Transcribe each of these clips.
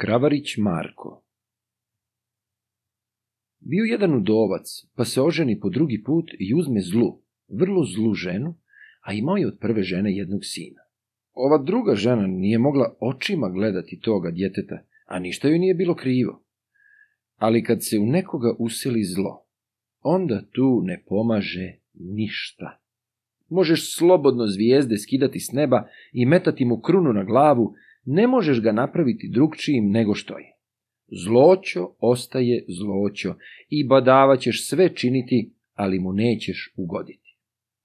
Kravarić Marko Bio jedan udovac, pa se oženi po drugi put i uzme zlu, vrlo zlu ženu, a imao je od prve žene jednog sina. Ova druga žena nije mogla očima gledati toga djeteta, a ništa joj nije bilo krivo. Ali kad se u nekoga usili zlo, onda tu ne pomaže ništa. Možeš slobodno zvijezde skidati s neba i metati mu krunu na glavu, ne možeš ga napraviti drugčijim nego što je. Zloćo ostaje zloćo i badava ćeš sve činiti, ali mu nećeš ugoditi.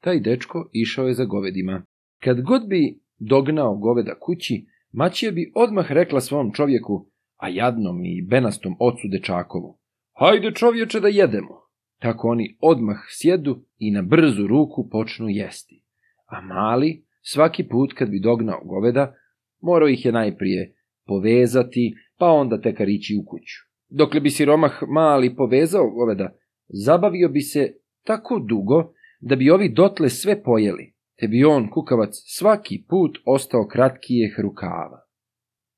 Taj dečko išao je za govedima. Kad god bi dognao goveda kući, maćija bi odmah rekla svom čovjeku, a jadnom i benastom ocu dečakovu, hajde čovječe da jedemo. Tako oni odmah sjedu i na brzu ruku počnu jesti. A mali, svaki put kad bi dognao goveda, Morao ih je najprije povezati, pa onda tekar ići u kuću. Dokle bi siromah mali povezao goveda, zabavio bi se tako dugo da bi ovi dotle sve pojeli, te bi on, kukavac, svaki put ostao kratkijeh rukava.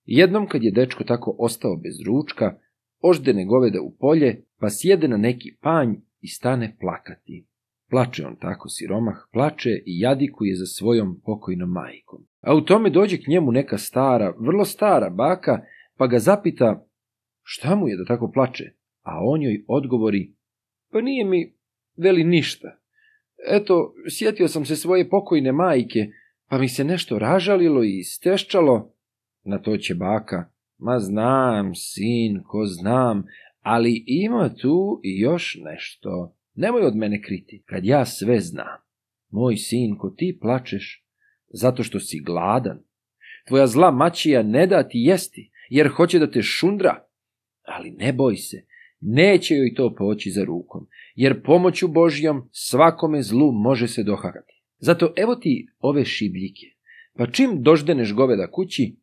Jednom kad je dečko tako ostao bez ručka, oždene goveda u polje, pa sjede na neki panj i stane plakati. Plače on tako siromah, plače i jadikuje za svojom pokojnom majkom. A u tome dođe k njemu neka stara, vrlo stara baka, pa ga zapita šta mu je da tako plače, a on joj odgovori pa nije mi veli ništa. Eto, sjetio sam se svoje pokojne majke, pa mi se nešto ražalilo i steščalo. Na to će baka, ma znam, sin, ko znam, ali ima tu i još nešto. Nemoj od mene kriti, kad ja sve znam. Moj sinko, ti plačeš zato što si gladan. Tvoja zla mačija ne da ti jesti, jer hoće da te šundra. Ali ne boj se, neće joj to poći za rukom, jer pomoću Božjom svakome zlu može se dohagati. Zato evo ti ove šibljike, pa čim doždeneš goveda kući,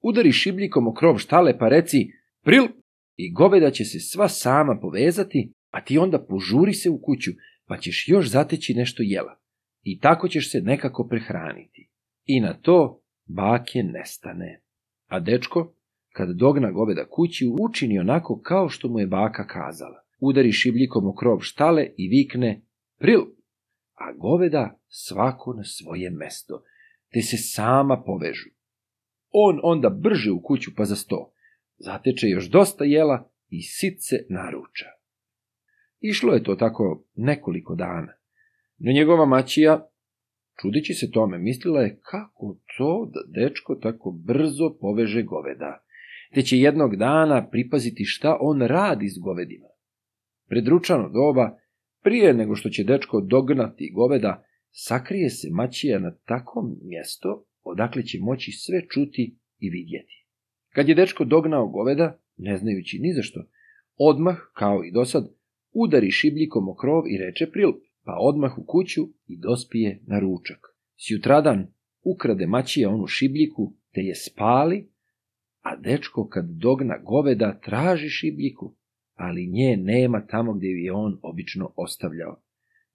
udari šibljikom o krov štale pa reci pril i goveda će se sva sama povezati a ti onda požuri se u kuću, pa ćeš još zateći nešto jela. I tako ćeš se nekako prehraniti. I na to bake nestane. A dečko, kad dogna goveda kući, učini onako kao što mu je baka kazala. Udari šibljikom u krov štale i vikne pril, a goveda svako na svoje mesto, te se sama povežu. On onda brže u kuću pa za sto, zateče još dosta jela i sit se naruča. Išlo je to tako nekoliko dana. No njegova mačija, čudeći se tome, mislila je kako to da dečko tako brzo poveže goveda, te će jednog dana pripaziti šta on radi s govedima. Predručano doba, prije nego što će dečko dognati goveda, sakrije se mačija na takom mjesto odakle će moći sve čuti i vidjeti. Kad je dečko dognao goveda, ne znajući ni zašto, odmah, kao i dosad, udari šibljikom o krov i reče prilp, pa odmah u kuću i dospije na ručak. Sjutradan ukrade mačija onu šibljiku, te je spali, a dečko kad dogna goveda traži šibljiku, ali nje nema tamo gdje je on obično ostavljao,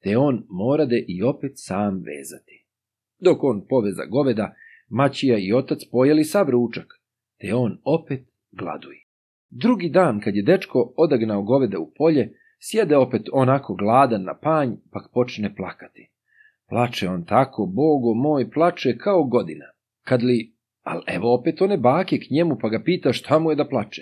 te on morade i opet sam vezati. Dok on poveza goveda, mačija i otac pojeli sav ručak, te on opet gladuje. Drugi dan, kad je dečko odagnao goveda u polje, Sjede opet onako gladan na panj, pak počne plakati. Plače on tako, bogo moj, plače kao godina. Kad li, ali evo opet one bake k njemu pa ga pita šta mu je da plače.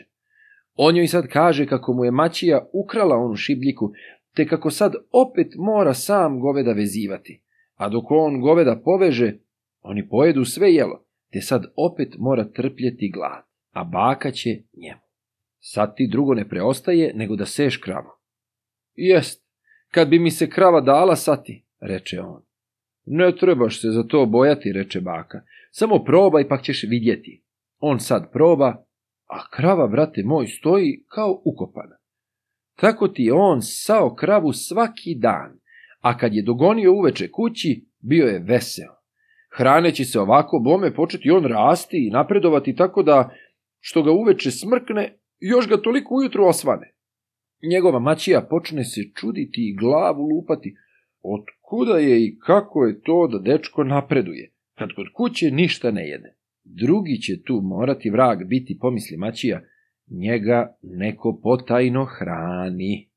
On joj sad kaže kako mu je mačija ukrala onu šibljiku, te kako sad opet mora sam goveda vezivati. A dok on goveda poveže, oni pojedu sve jelo, te sad opet mora trpljeti glad, a baka će njemu. Sad ti drugo ne preostaje nego da seš kravu. Jest, kad bi mi se krava dala sati, reče on. Ne trebaš se za to bojati, reče baka. Samo probaj pa ćeš vidjeti. On sad proba, a krava, brate moj, stoji kao ukopana. Tako ti je on sao kravu svaki dan, a kad je dogonio uveče kući, bio je veseo. Hraneći se ovako, bome početi on rasti i napredovati tako da, što ga uveče smrkne, još ga toliko ujutro osvane. Njegova mačija počne se čuditi i glavu lupati. kuda je i kako je to da dečko napreduje, kad kod kuće ništa ne jede. Drugi će tu morati vrag biti, pomisli mačija, njega neko potajno hrani.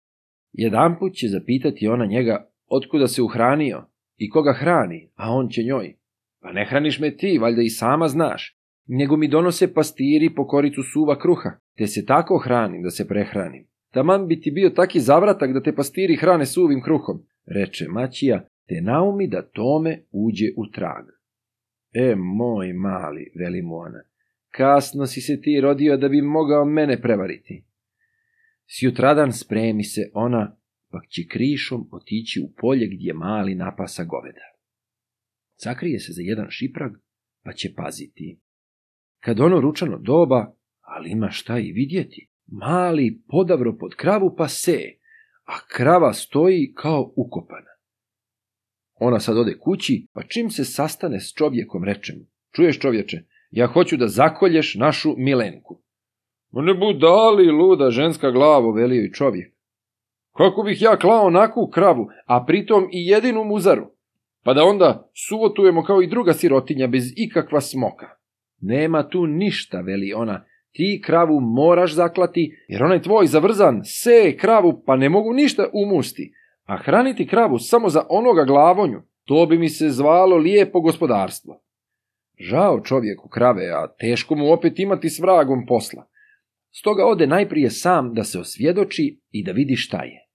Jedanput će zapitati ona njega otkuda se uhranio i koga hrani, a on će njoj. Pa ne hraniš me ti, valjda i sama znaš, nego mi donose pastiri po koricu suva kruha, te se tako hranim da se prehranim. Taman bi ti bio taki zavratak da te pastiri hrane suvim kruhom, reče Maćija, te naumi da tome uđe u trag. E, moj mali, veli mu ona, kasno si se ti rodio da bi mogao mene prevariti. Sjutradan spremi se ona, pak će krišom otići u polje gdje mali napasa goveda. Sakrije se za jedan šiprag, pa će paziti. Kad ono ručano doba, ali ima šta i vidjeti, mali podavro pod kravu pa se, a krava stoji kao ukopana. Ona sad ode kući, pa čim se sastane s čovjekom reče mu, čuješ čovječe, ja hoću da zakolješ našu milenku. Ma ne budali luda ženska glavo, velio i čovjek. Kako bih ja klao naku kravu, a pritom i jedinu muzaru, pa da onda suvotujemo kao i druga sirotinja bez ikakva smoka. Nema tu ništa, veli ona, ti kravu moraš zaklati, jer onaj tvoj zavrzan se kravu pa ne mogu ništa umusti, a hraniti kravu samo za onoga glavonju, to bi mi se zvalo lijepo gospodarstvo. Žao čovjeku krave, a teško mu opet imati s vragom posla. Stoga ode najprije sam da se osvjedoči i da vidi šta je.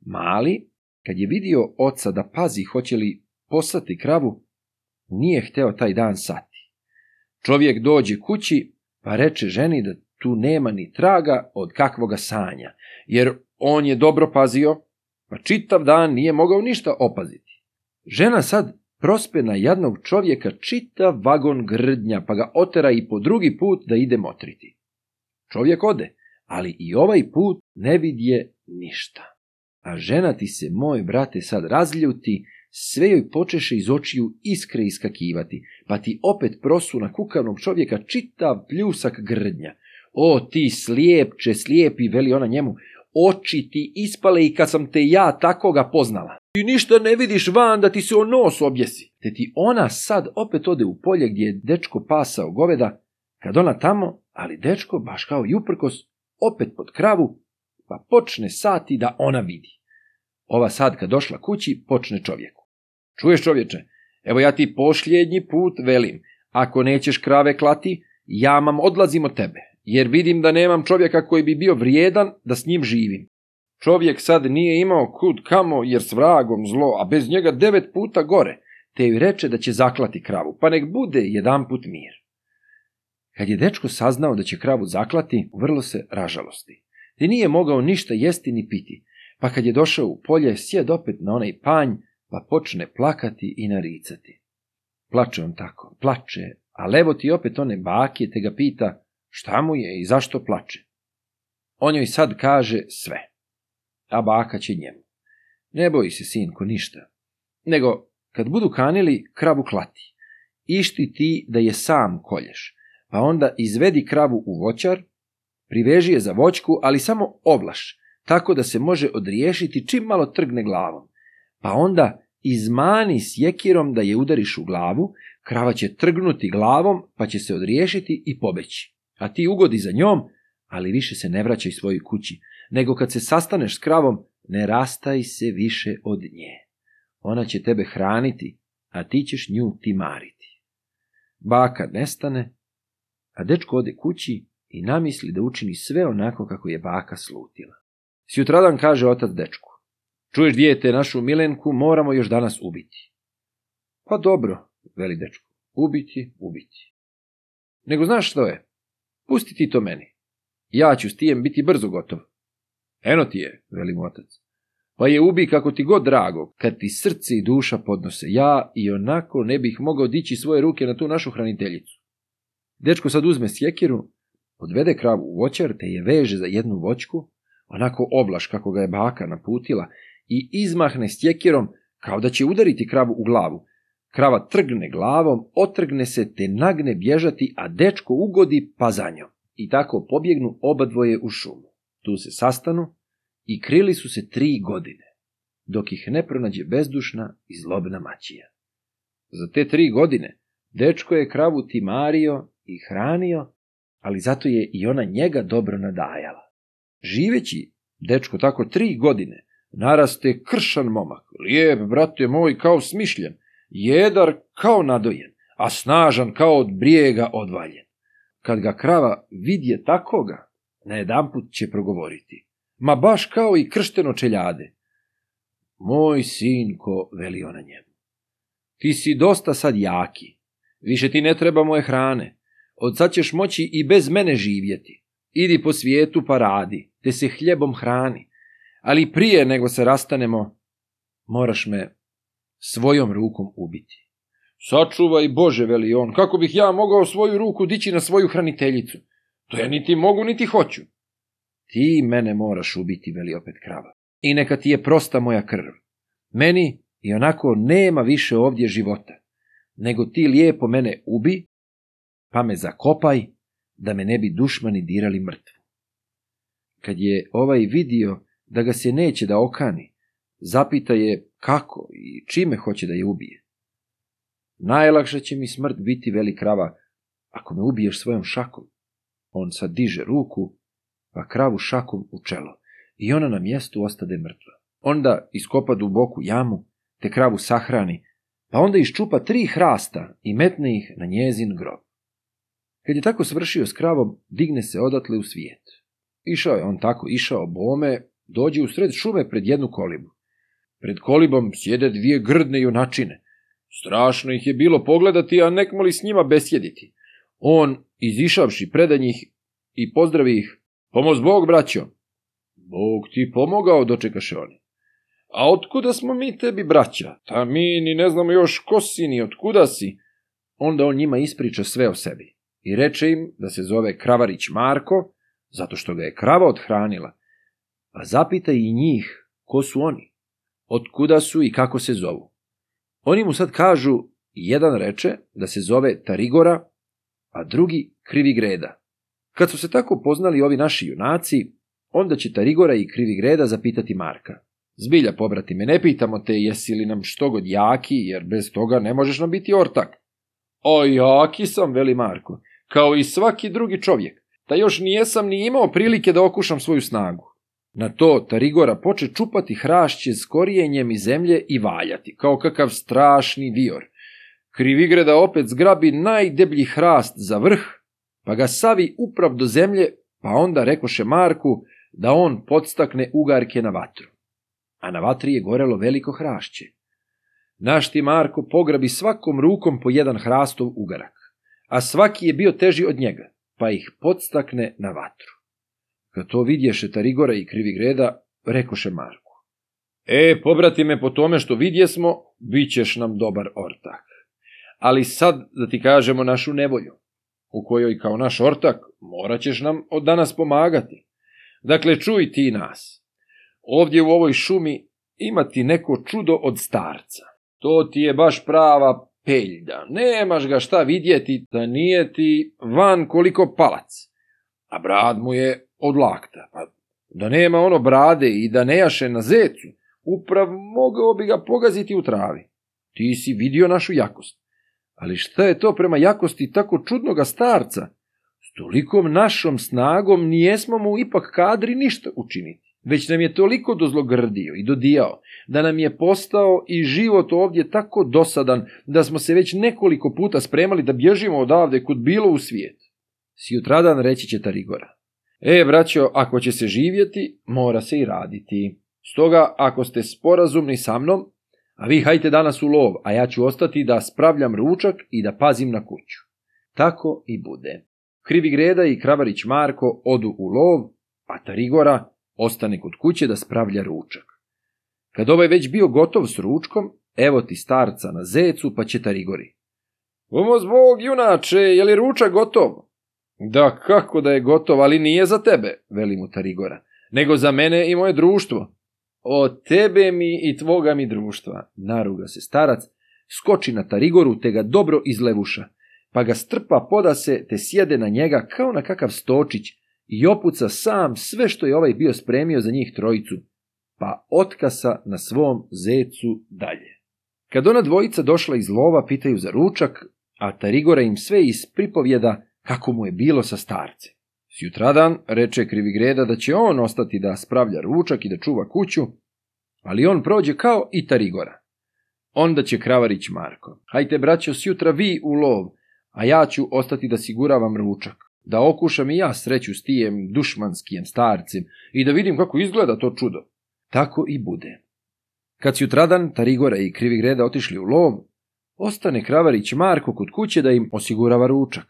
Mali, kad je vidio oca da pazi hoće li posati kravu, nije hteo taj dan sati. Čovjek dođe kući pa reče ženi da tu nema ni traga od kakvoga sanja, jer on je dobro pazio, pa čitav dan nije mogao ništa opaziti. Žena sad prospe na jednog čovjeka čita vagon grdnja, pa ga otera i po drugi put da ide motriti. Čovjek ode, ali i ovaj put ne vidje ništa. A žena ti se, moj brate, sad razljuti sve joj počeše iz očiju iskre iskakivati, pa ti opet prosu na kukavnog čovjeka čitav pljusak grdnja. O, ti slijepče, slijepi, veli ona njemu, oči ti ispale i kad sam te ja takoga poznala. Ti ništa ne vidiš van da ti se o nos objesi. Te ti ona sad opet ode u polje gdje je dečko pasao goveda, kad ona tamo, ali dečko, baš kao i uprkos, opet pod kravu, pa počne sati da ona vidi. Ova sad kad došla kući, počne čovjeku. Čuješ čovječe, evo ja ti posljednji put velim, ako nećeš krave klati, ja mam odlazim od tebe, jer vidim da nemam čovjeka koji bi bio vrijedan da s njim živim. Čovjek sad nije imao kud kamo jer s vragom zlo, a bez njega devet puta gore, te joj reče da će zaklati kravu, pa nek bude jedan put mir. Kad je dečko saznao da će kravu zaklati, vrlo se ražalosti. Ti nije mogao ništa jesti ni piti, pa kad je došao u polje, sjed opet na onaj panj pa počne plakati i naricati. Plače on tako, plače, a levo ti opet one bake te ga pita šta mu je i zašto plače. On joj sad kaže sve, a baka će njemu. Ne boji se sinko ništa, nego kad budu kanili kravu klati, išti ti da je sam kolješ, pa onda izvedi kravu u voćar, priveži je za voćku, ali samo oblaš, tako da se može odriješiti čim malo trgne glavom. Pa onda izmani sjekirom da je udariš u glavu, krava će trgnuti glavom pa će se odriješiti i pobeći. A ti ugodi za njom, ali više se ne vraćaj svojoj kući, nego kad se sastaneš s kravom, ne rastaj se više od nje. Ona će tebe hraniti, a ti ćeš nju timariti. Baka nestane, a dečko ode kući i namisli da učini sve onako kako je baka slutila. Sjutradan kaže otac dečku, Čuješ dijete našu Milenku, moramo još danas ubiti. Pa dobro, veli dečko, ubiti, ubiti. Nego znaš što je? Pusti ti to meni. Ja ću s tijem biti brzo gotov. Eno ti je, veli mu otac. Pa je ubi kako ti god drago, kad ti srce i duša podnose. Ja i onako ne bih mogao dići svoje ruke na tu našu hraniteljicu. Dečko sad uzme sjekiru, odvede kravu u voćar te je veže za jednu voćku, onako oblaš kako ga je baka naputila i izmahne stjekirom kao da će udariti kravu u glavu. Krava trgne glavom, otrgne se te nagne bježati, a dečko ugodi pa za njom. I tako pobjegnu obadvoje u šumu. Tu se sastanu i krili su se tri godine, dok ih ne pronađe bezdušna i zlobna mačija. Za te tri godine dečko je kravu timario i hranio, ali zato je i ona njega dobro nadajala. Živeći dečko tako tri godine, Naraste kršan momak, lijep, brate moj, kao smišljen, jedar kao nadojen, a snažan kao od brijega odvaljen. Kad ga krava vidje takoga, na put će progovoriti. Ma baš kao i kršteno čeljade. Moj sinko, veli ona njemu. Ti si dosta sad jaki. Više ti ne treba moje hrane. Od sad ćeš moći i bez mene živjeti. Idi po svijetu pa radi, te se hljebom hrani ali prije nego se rastanemo, moraš me svojom rukom ubiti. Sačuvaj Bože, veli on, kako bih ja mogao svoju ruku dići na svoju hraniteljicu? To ja niti mogu, niti hoću. Ti mene moraš ubiti, veli opet krava. I neka ti je prosta moja krv. Meni i onako nema više ovdje života, nego ti lijepo mene ubi, pa me zakopaj, da me ne bi dušmani dirali mrtvu. Kad je ovaj vidio da ga se neće da okani, zapita je kako i čime hoće da je ubije. najlakša će mi smrt biti veli krava, ako me ubiješ svojom šakom. On sad diže ruku, pa kravu šakom u čelo i ona na mjestu ostade mrtva. Onda iskopa duboku jamu, te kravu sahrani, pa onda iščupa tri hrasta i metne ih na njezin grob. Kad je tako svršio s kravom, digne se odatle u svijet. Išao je on tako, išao bome, Dođe u sred šume pred jednu kolibu. Pred kolibom sjede dvije grdne junačine. Strašno ih je bilo pogledati, a nek moli s njima besjediti. On, izišavši preda njih i pozdravi ih, pomoz Bog, braćo. Bog ti pomogao, dočekaše oni. A otkuda smo mi tebi, braća? Ta mi ni ne znamo još ko si, ni otkuda si. Onda on njima ispriča sve o sebi i reče im da se zove Kravarić Marko, zato što ga je krava odhranila, pa zapitaj i njih ko su oni, od kuda su i kako se zovu. Oni mu sad kažu, jedan reče da se zove Tarigora, a drugi greda. Kad su se tako poznali ovi naši junaci, onda će Tarigora i greda zapitati Marka. Zbilja, pobrati me, ne pitamo te jesi li nam što god jaki, jer bez toga ne možeš nam biti ortak. O, jaki sam, veli Marko, kao i svaki drugi čovjek, da još nijesam ni imao prilike da okušam svoju snagu. Na to Tarigora poče čupati hrašće s korijenjem i zemlje i valjati, kao kakav strašni vior. Krivigreda opet zgrabi najdeblji hrast za vrh, pa ga savi uprav do zemlje, pa onda rekoše Marku da on podstakne ugarke na vatru. A na vatri je gorelo veliko hrašće. Našti ti Marko pograbi svakom rukom po jedan hrastov ugarak, a svaki je bio teži od njega, pa ih podstakne na vatru. Kad to vidješe Tarigora i krivi greda rekoše Marku. E, pobrati me po tome što vidjesmo, bit ćeš nam dobar ortak. Ali sad da ti kažemo našu nevolju, u kojoj kao naš ortak morat ćeš nam od danas pomagati. Dakle, čuj ti nas. Ovdje u ovoj šumi ima ti neko čudo od starca. To ti je baš prava peljda. Nemaš ga šta vidjeti da nije ti van koliko palac. A brad mu je od lakta. Pa da nema ono brade i da ne jaše na zecu, uprav mogao bi ga pogaziti u travi. Ti si vidio našu jakost. Ali šta je to prema jakosti tako čudnoga starca? S tolikom našom snagom nijesmo mu ipak kadri ništa učiniti. Već nam je toliko dozlogrdio i dodijao, da nam je postao i život ovdje tako dosadan, da smo se već nekoliko puta spremali da bježimo odavde kod bilo u svijet. Sjutradan reći će Tarigora. E, braćo, ako će se živjeti, mora se i raditi. Stoga, ako ste sporazumni sa mnom, a vi hajte danas u lov, a ja ću ostati da spravljam ručak i da pazim na kuću. Tako i bude. Krivi Greda i Kravarić Marko odu u lov, a Tarigora ostane kod kuće da spravlja ručak. Kad ovaj već bio gotov s ručkom, evo ti starca na zecu pa će Tarigori. Umo zbog, junače, je li ručak gotov? Da, kako da je gotov, ali nije za tebe, veli mu Tarigora, nego za mene i moje društvo. O tebe mi i tvoga mi društva, naruga se starac, skoči na Tarigoru te ga dobro izlevuša, pa ga strpa podase te sjede na njega kao na kakav stočić i opuca sam sve što je ovaj bio spremio za njih trojicu, pa otkasa na svom zecu dalje. Kad ona dvojica došla iz lova, pitaju za ručak, a Tarigora im sve ispripovjeda kako mu je bilo sa starcem. Sjutradan reče greda da će on ostati da spravlja ručak i da čuva kuću, ali on prođe kao i Tarigora. Onda će Kravarić Marko. Hajte, braćo, sjutra vi u lov, a ja ću ostati da siguravam ručak. Da okušam i ja sreću s tijem dušmanskim starcem i da vidim kako izgleda to čudo. Tako i bude. Kad su jutradan Tarigora i Krivigreda otišli u lov, ostane Kravarić Marko kod kuće da im osigurava ručak.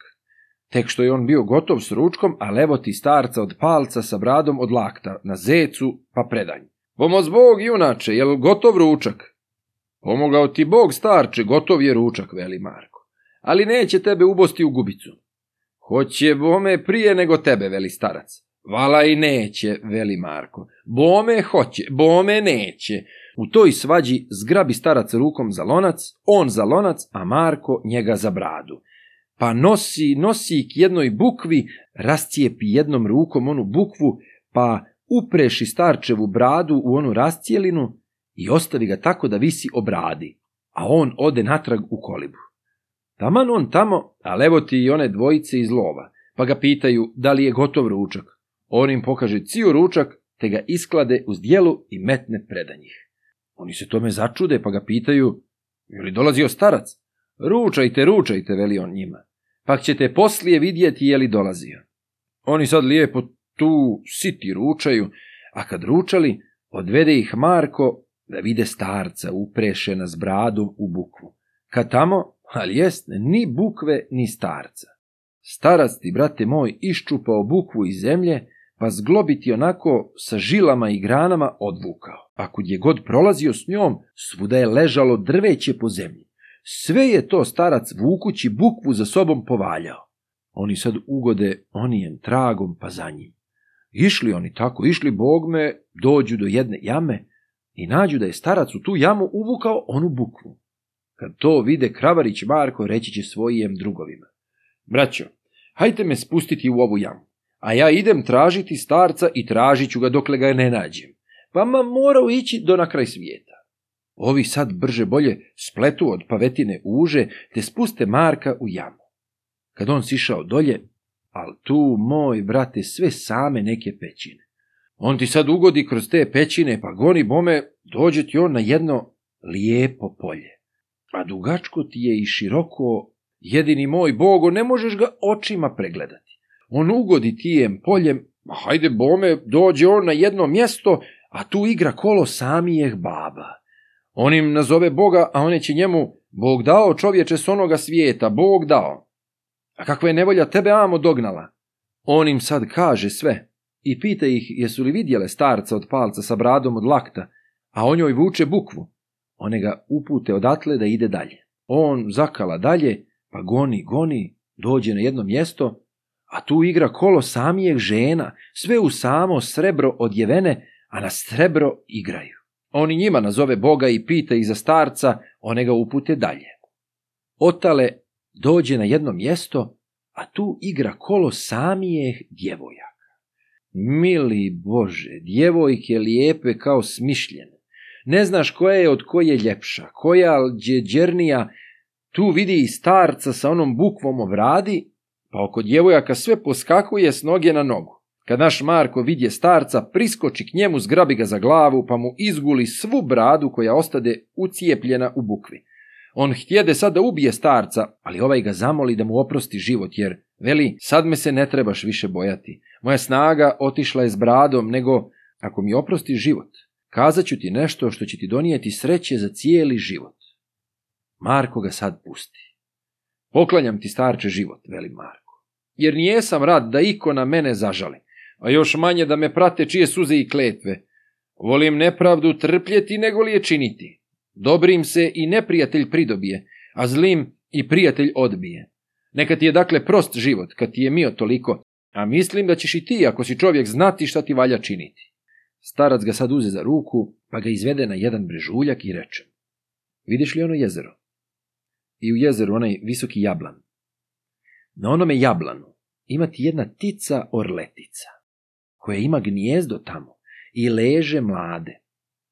Tek što je on bio gotov s ručkom, a levo ti starca od palca sa bradom od lakta, na zecu pa predanj. Pomoz Bog, junače, jel gotov ručak? Pomogao ti Bog, starče, gotov je ručak, veli Marko. Ali neće tebe ubosti u gubicu. Hoće bome prije nego tebe, veli starac. Vala i neće, veli Marko. Bome hoće, bome neće. U toj svađi zgrabi starac rukom za lonac, on za lonac, a Marko njega za bradu pa nosi, nosi k jednoj bukvi, rascijepi jednom rukom onu bukvu, pa upreši starčevu bradu u onu rascijelinu i ostavi ga tako da visi o bradi, a on ode natrag u kolibu. Taman on tamo, a levo ti i one dvojice iz lova, pa ga pitaju da li je gotov ručak. On im pokaže ciju ručak, te ga isklade uz dijelu i metne preda njih. Oni se tome začude, pa ga pitaju, je li dolazio starac? Ručajte, ručajte, veli on njima pa ćete poslije vidjeti je li dolazio. Oni sad lijepo tu siti ručaju, a kad ručali, odvede ih Marko da vide starca uprešena s bradom u bukvu. Kad tamo, ali jest, ni bukve ni starca. Starasti, brate moj, iščupao bukvu iz zemlje, pa zglobiti onako sa žilama i granama odvukao. A kud je god prolazio s njom, svuda je ležalo drveće po zemlji. Sve je to starac vukući bukvu za sobom povaljao. Oni sad ugode onijem tragom pa za njim. Išli oni tako, išli bogme, dođu do jedne jame i nađu da je starac u tu jamu uvukao onu bukvu. Kad to vide Kravarić Marko reći će svojim drugovima. Braćo, hajte me spustiti u ovu jamu, a ja idem tražiti starca i tražit ću ga dokle ga ne nađem. Pa ma morao ići do na kraj svijeta. Ovi sad brže bolje spletu od pavetine uže, te spuste Marka u jamu. Kad on sišao dolje, al tu, moj brate, sve same neke pećine. On ti sad ugodi kroz te pećine, pa goni bome, dođe ti on na jedno lijepo polje. A dugačko ti je i široko, jedini moj bogo, ne možeš ga očima pregledati. On ugodi tijem poljem, hajde bome, dođe on na jedno mjesto, a tu igra kolo samijeh baba. On im nazove Boga, a one će njemu, Bog dao čovječe s onoga svijeta, Bog dao. A kakva je nevolja tebe amo dognala? On im sad kaže sve i pita ih jesu li vidjele starca od palca sa bradom od lakta, a on joj vuče bukvu. One ga upute odatle da ide dalje. On zakala dalje, pa goni, goni, dođe na jedno mjesto, a tu igra kolo samijeg žena, sve u samo srebro odjevene, a na srebro igraju. Oni njima nazove Boga i pita ih za starca, one ga upute dalje. Otale dođe na jedno mjesto, a tu igra kolo samijeh djevojaka. Mili Bože, djevojke lijepe kao smišljene. Ne znaš koja je od koje ljepša, koja djeđernija, tu vidi i starca sa onom bukvom obradi, pa oko djevojaka sve poskakuje s noge na nogu. Kad naš Marko vidje starca, priskoči k njemu, zgrabi ga za glavu, pa mu izguli svu bradu koja ostade ucijepljena u bukvi. On htjede sad da ubije starca, ali ovaj ga zamoli da mu oprosti život, jer, veli, sad me se ne trebaš više bojati. Moja snaga otišla je s bradom, nego, ako mi oprosti život, kazat ću ti nešto što će ti donijeti sreće za cijeli život. Marko ga sad pusti. Poklanjam ti starče život, veli Marko, jer nijesam rad da iko na mene zažali a još manje da me prate čije suze i kletve. Volim nepravdu trpljeti nego li je činiti. Dobrim se i neprijatelj pridobije, a zlim i prijatelj odbije. Neka ti je dakle prost život, kad ti je mio toliko, a mislim da ćeš i ti, ako si čovjek, znati šta ti valja činiti. Starac ga sad uze za ruku, pa ga izvede na jedan brežuljak i reče. Vidiš li ono jezero? I u jezeru onaj visoki jablan. Na onome jablanu ima ti jedna tica orletica koje ima gnijezdo tamo i leže mlade.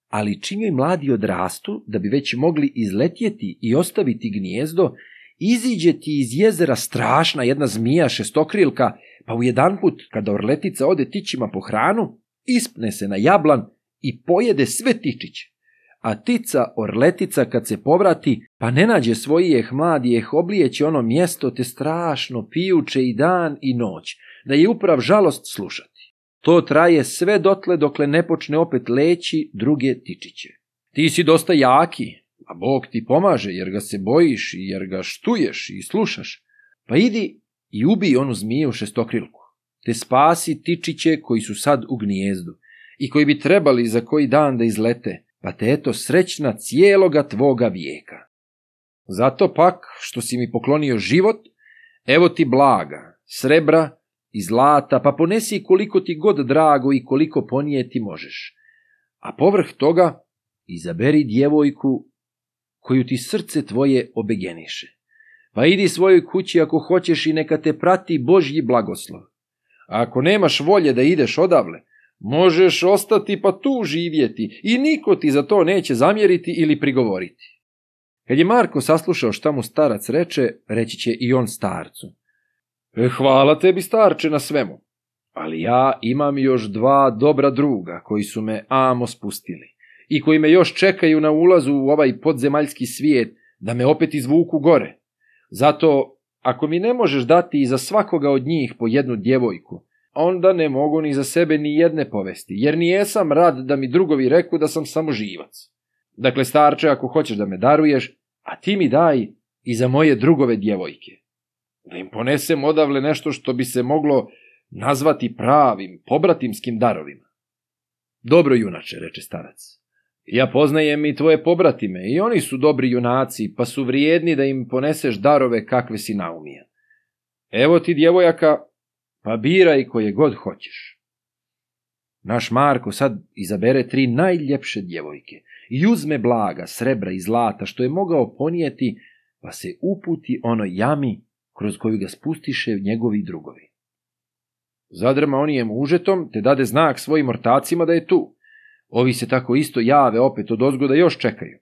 Ali čim joj mladi odrastu, da bi već mogli izletjeti i ostaviti gnijezdo, iziđe ti iz jezera strašna jedna zmija šestokrilka, pa u jedan put, kada orletica ode tičima po hranu, ispne se na jablan i pojede sve tičiće. A tica orletica kad se povrati, pa ne nađe svojih mladijeh, oblijeće ono mjesto te strašno pijuće i dan i noć, da je uprav žalost slušati. To traje sve dotle dokle ne počne opet leći druge tičiće. Ti si dosta jaki, a Bog ti pomaže jer ga se bojiš i jer ga štuješ i slušaš. Pa idi i ubij onu zmiju šestokrilku, te spasi tičiće koji su sad u gnijezdu i koji bi trebali za koji dan da izlete, pa te eto srećna cijeloga tvoga vijeka. Zato pak, što si mi poklonio život, evo ti blaga, srebra i zlata, pa ponesi koliko ti god drago i koliko ponijeti možeš. A povrh toga izaberi djevojku koju ti srce tvoje obegeniše. Pa idi svojoj kući ako hoćeš i neka te prati Božji blagoslov. A ako nemaš volje da ideš odavle, možeš ostati pa tu živjeti i niko ti za to neće zamjeriti ili prigovoriti. Kad je Marko saslušao šta mu starac reče, reći će i on starcu. E, hvala tebi starče na svemu, ali ja imam još dva dobra druga koji su me amo spustili i koji me još čekaju na ulazu u ovaj podzemaljski svijet da me opet izvuku gore. Zato, ako mi ne možeš dati i za svakoga od njih po jednu djevojku, onda ne mogu ni za sebe ni jedne povesti, jer nijesam rad da mi drugovi reku da sam samo živac. Dakle, starče, ako hoćeš da me daruješ, a ti mi daj i za moje drugove djevojke da im ponesem odavle nešto što bi se moglo nazvati pravim, pobratimskim darovima. Dobro junače, reče starac. Ja poznajem i tvoje pobratime, i oni su dobri junaci, pa su vrijedni da im poneseš darove kakve si naumija. Evo ti, djevojaka, pa biraj koje god hoćeš. Naš Marko sad izabere tri najljepše djevojke i uzme blaga, srebra i zlata što je mogao ponijeti, pa se uputi ono jami kroz koju ga spustiše njegovi drugovi. Zadrma je mužetom, te dade znak svojim ortacima da je tu. Ovi se tako isto jave opet od ozgoda još čekaju.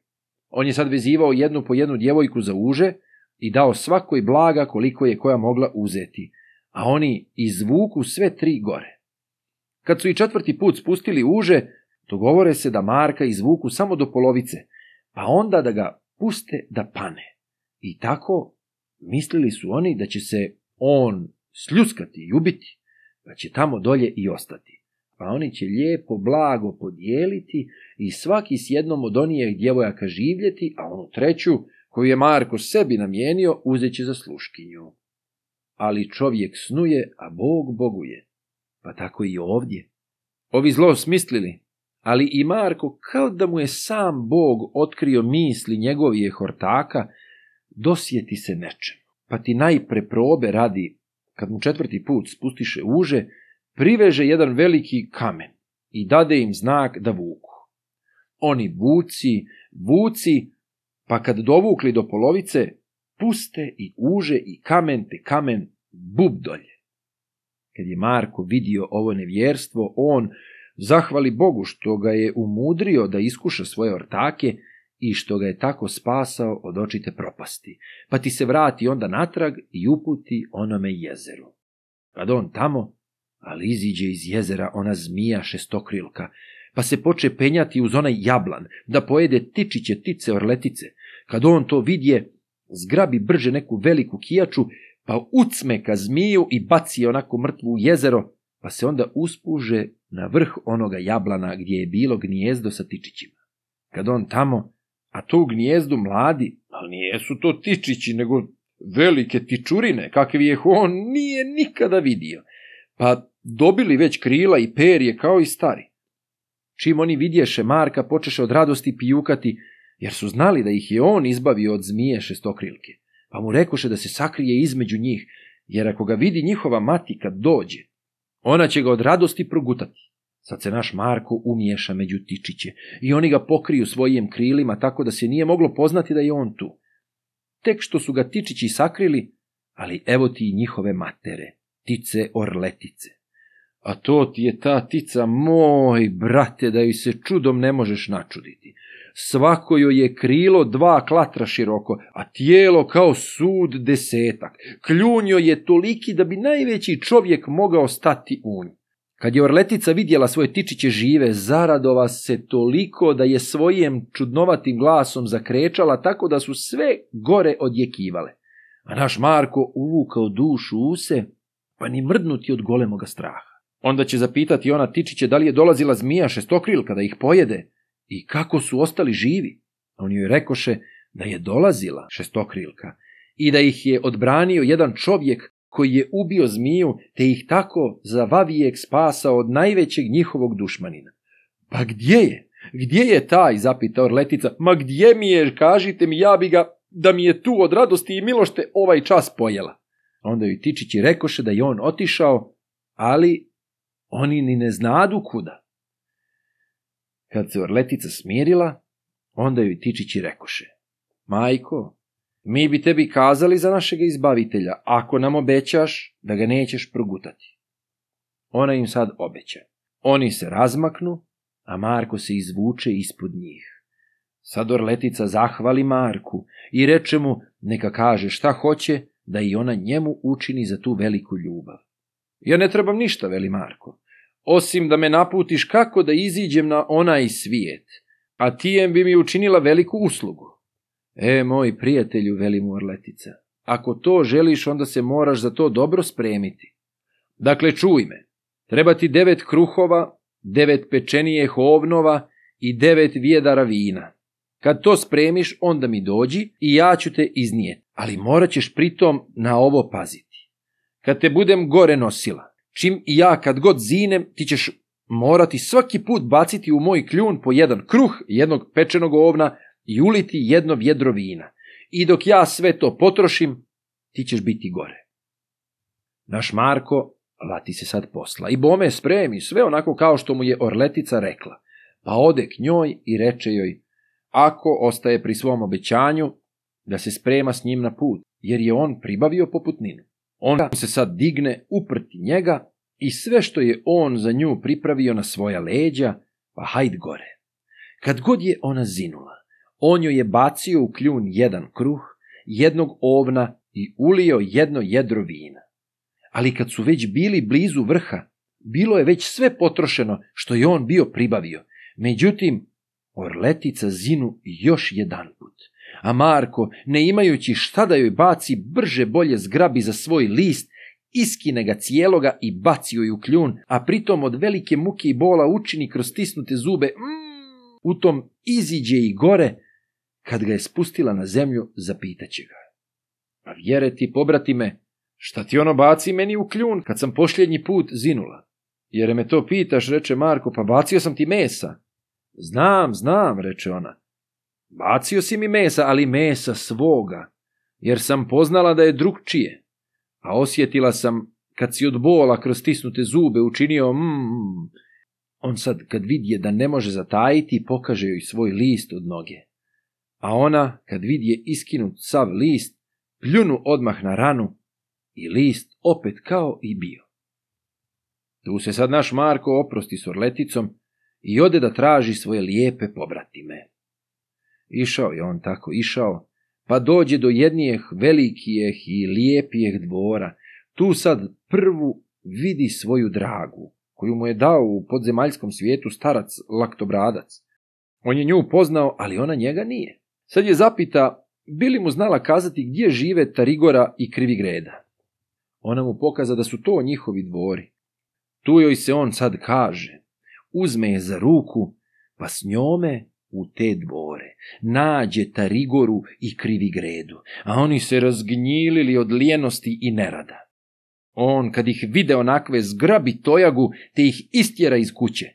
On je sad vezivao jednu po jednu djevojku za uže i dao svakoj blaga koliko je koja mogla uzeti, a oni izvuku sve tri gore. Kad su i četvrti put spustili uže, dogovore se da Marka izvuku samo do polovice, pa onda da ga puste da pane. I tako Mislili su oni da će se on sljuskati i ubiti, da će tamo dolje i ostati. Pa oni će lijepo, blago podijeliti i svaki s jednom od onijeg djevojaka življeti, a onu treću, koju je Marko sebi namijenio, uzeći za sluškinju. Ali čovjek snuje, a Bog boguje. Pa tako i ovdje. Ovi zlo smislili, ali i Marko kao da mu je sam Bog otkrio misli njegovije hortaka dosjeti se nečem. Pa ti najpre probe radi, kad mu četvrti put spustiše uže, priveže jedan veliki kamen i dade im znak da vuku. Oni vuci, vuci, pa kad dovukli do polovice, puste i uže i kamen te kamen bub dolje. Kad je Marko vidio ovo nevjerstvo, on zahvali Bogu što ga je umudrio da iskuša svoje ortake i što ga je tako spasao od očite propasti, pa ti se vrati onda natrag i uputi onome jezeru. Kad on tamo, ali iziđe iz jezera ona zmija šestokrilka, pa se poče penjati uz onaj jablan, da pojede tičiće tice orletice. Kad on to vidje, zgrabi brže neku veliku kijaču, pa ucme ka zmiju i baci onako mrtvu u jezero, pa se onda uspuže na vrh onoga jablana gdje je bilo gnijezdo sa tičićima. Kad on tamo, a to u gnjezdu mladi, ali su to tičići, nego velike tičurine, kakvi je on nije nikada vidio, pa dobili već krila i perje kao i stari. Čim oni vidješe Marka, počeše od radosti pijukati, jer su znali da ih je on izbavio od zmije šestokrilke, pa mu rekoše da se sakrije između njih, jer ako ga vidi njihova mati kad dođe, ona će ga od radosti progutati. Sad se naš Marko umiješa među tičiće i oni ga pokriju svojim krilima tako da se nije moglo poznati da je on tu. Tek što su ga tičići sakrili, ali evo ti njihove matere, tice orletice. A to ti je ta tica, moj brate, da ju se čudom ne možeš načuditi. Svako joj je krilo dva klatra široko, a tijelo kao sud desetak. Kljunjo je toliki da bi najveći čovjek mogao stati u nju. Kad je Orletica vidjela svoje tičiće žive, zaradova se toliko da je svojim čudnovatim glasom zakrečala tako da su sve gore odjekivale. A naš Marko uvukao dušu se pa ni mrdnuti od golemoga straha. Onda će zapitati ona tičiće da li je dolazila zmija šestokrilka da ih pojede i kako su ostali živi. A on joj rekoše da je dolazila šestokrilka i da ih je odbranio jedan čovjek koji je ubio zmiju te ih tako za vavijek spasao od najvećeg njihovog dušmanina. Pa gdje je? Gdje je taj, zapita Orletica, ma gdje mi je, kažite mi, ja bi ga, da mi je tu od radosti i milošte ovaj čas pojela. Onda joj Tičići rekoše da je on otišao, ali oni ni ne znadu kuda. Kad se Orletica smirila, onda joj Tičići rekoše, majko, mi bi tebi kazali za našeg izbavitelja, ako nam obećaš da ga nećeš progutati. Ona im sad obeća. Oni se razmaknu, a Marko se izvuče ispod njih. Sad Orletica zahvali Marku i reče mu neka kaže šta hoće da i ona njemu učini za tu veliku ljubav. Ja ne trebam ništa, veli Marko, osim da me naputiš kako da iziđem na onaj svijet, a tijem bi mi učinila veliku uslugu. E, moj prijatelju, veli mu ako to želiš, onda se moraš za to dobro spremiti. Dakle, čuj me, treba ti devet kruhova, devet pečenije ovnova i devet vjedara vina. Kad to spremiš, onda mi dođi i ja ću te iznijeti, ali morat ćeš pritom na ovo paziti. Kad te budem gore nosila, čim i ja kad god zinem, ti ćeš morati svaki put baciti u moj kljun po jedan kruh, jednog pečenog ovna, i uliti jedno vjedro vina. I dok ja sve to potrošim, ti ćeš biti gore. Naš Marko lati se sad posla i bome spremi sve onako kao što mu je Orletica rekla. Pa ode k njoj i reče joj, ako ostaje pri svom obećanju, da se sprema s njim na put, jer je on pribavio poputninu. Ona se sad digne uprti njega i sve što je on za nju pripravio na svoja leđa, pa hajd gore. Kad god je ona zinula, on ju je bacio u kljun jedan kruh, jednog ovna i ulio jedno jedro vina. Ali kad su već bili blizu vrha, bilo je već sve potrošeno što je on bio pribavio. Međutim, Orletica zinu još jedan put. A Marko, ne imajući šta da joj baci, brže bolje zgrabi za svoj list, iskine ga cijeloga i baci joj u kljun, a pritom od velike muke i bola učini kroz tisnute zube, mm! u tom iziđe i gore, kad ga je spustila na zemlju, zapitaće ga. Pa vjere ti, pobrati me, šta ti ono baci meni u kljun kad sam posljednji put zinula? Jer me to pitaš, reče Marko, pa bacio sam ti mesa. Znam, znam, reče ona. Bacio si mi mesa, ali mesa svoga, jer sam poznala da je drugčije. A osjetila sam, kad si od bola kroz tisnute zube učinio mmm. On sad, kad vidje da ne može zatajiti, pokaže joj svoj list od noge a ona, kad vidi je iskinut sav list, pljunu odmah na ranu i list opet kao i bio. Tu se sad naš Marko oprosti s orleticom i ode da traži svoje lijepe pobratime. Išao je on tako, išao, pa dođe do jednijeh velikijeh i lijepijeh dvora. Tu sad prvu vidi svoju dragu, koju mu je dao u podzemaljskom svijetu starac laktobradac. On je nju poznao, ali ona njega nije. Sad je zapita, bi li mu znala kazati gdje žive Tarigora i Krivigreda. Ona mu pokaza da su to njihovi dvori. Tu joj se on sad kaže, uzme je za ruku, pa s njome u te dvore. Nađe Tarigoru i Krivigredu, a oni se razgnjilili od lijenosti i nerada. On, kad ih vide onakve, zgrabi tojagu te ih istjera iz kuće.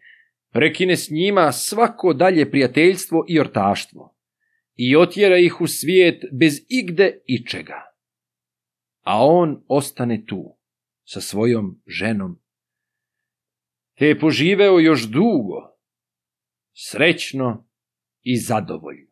Prekine s njima svako dalje prijateljstvo i ortaštvo i otjera ih u svijet bez igde ičega. A on ostane tu, sa svojom ženom. Te je poživeo još dugo, srećno i zadovoljno.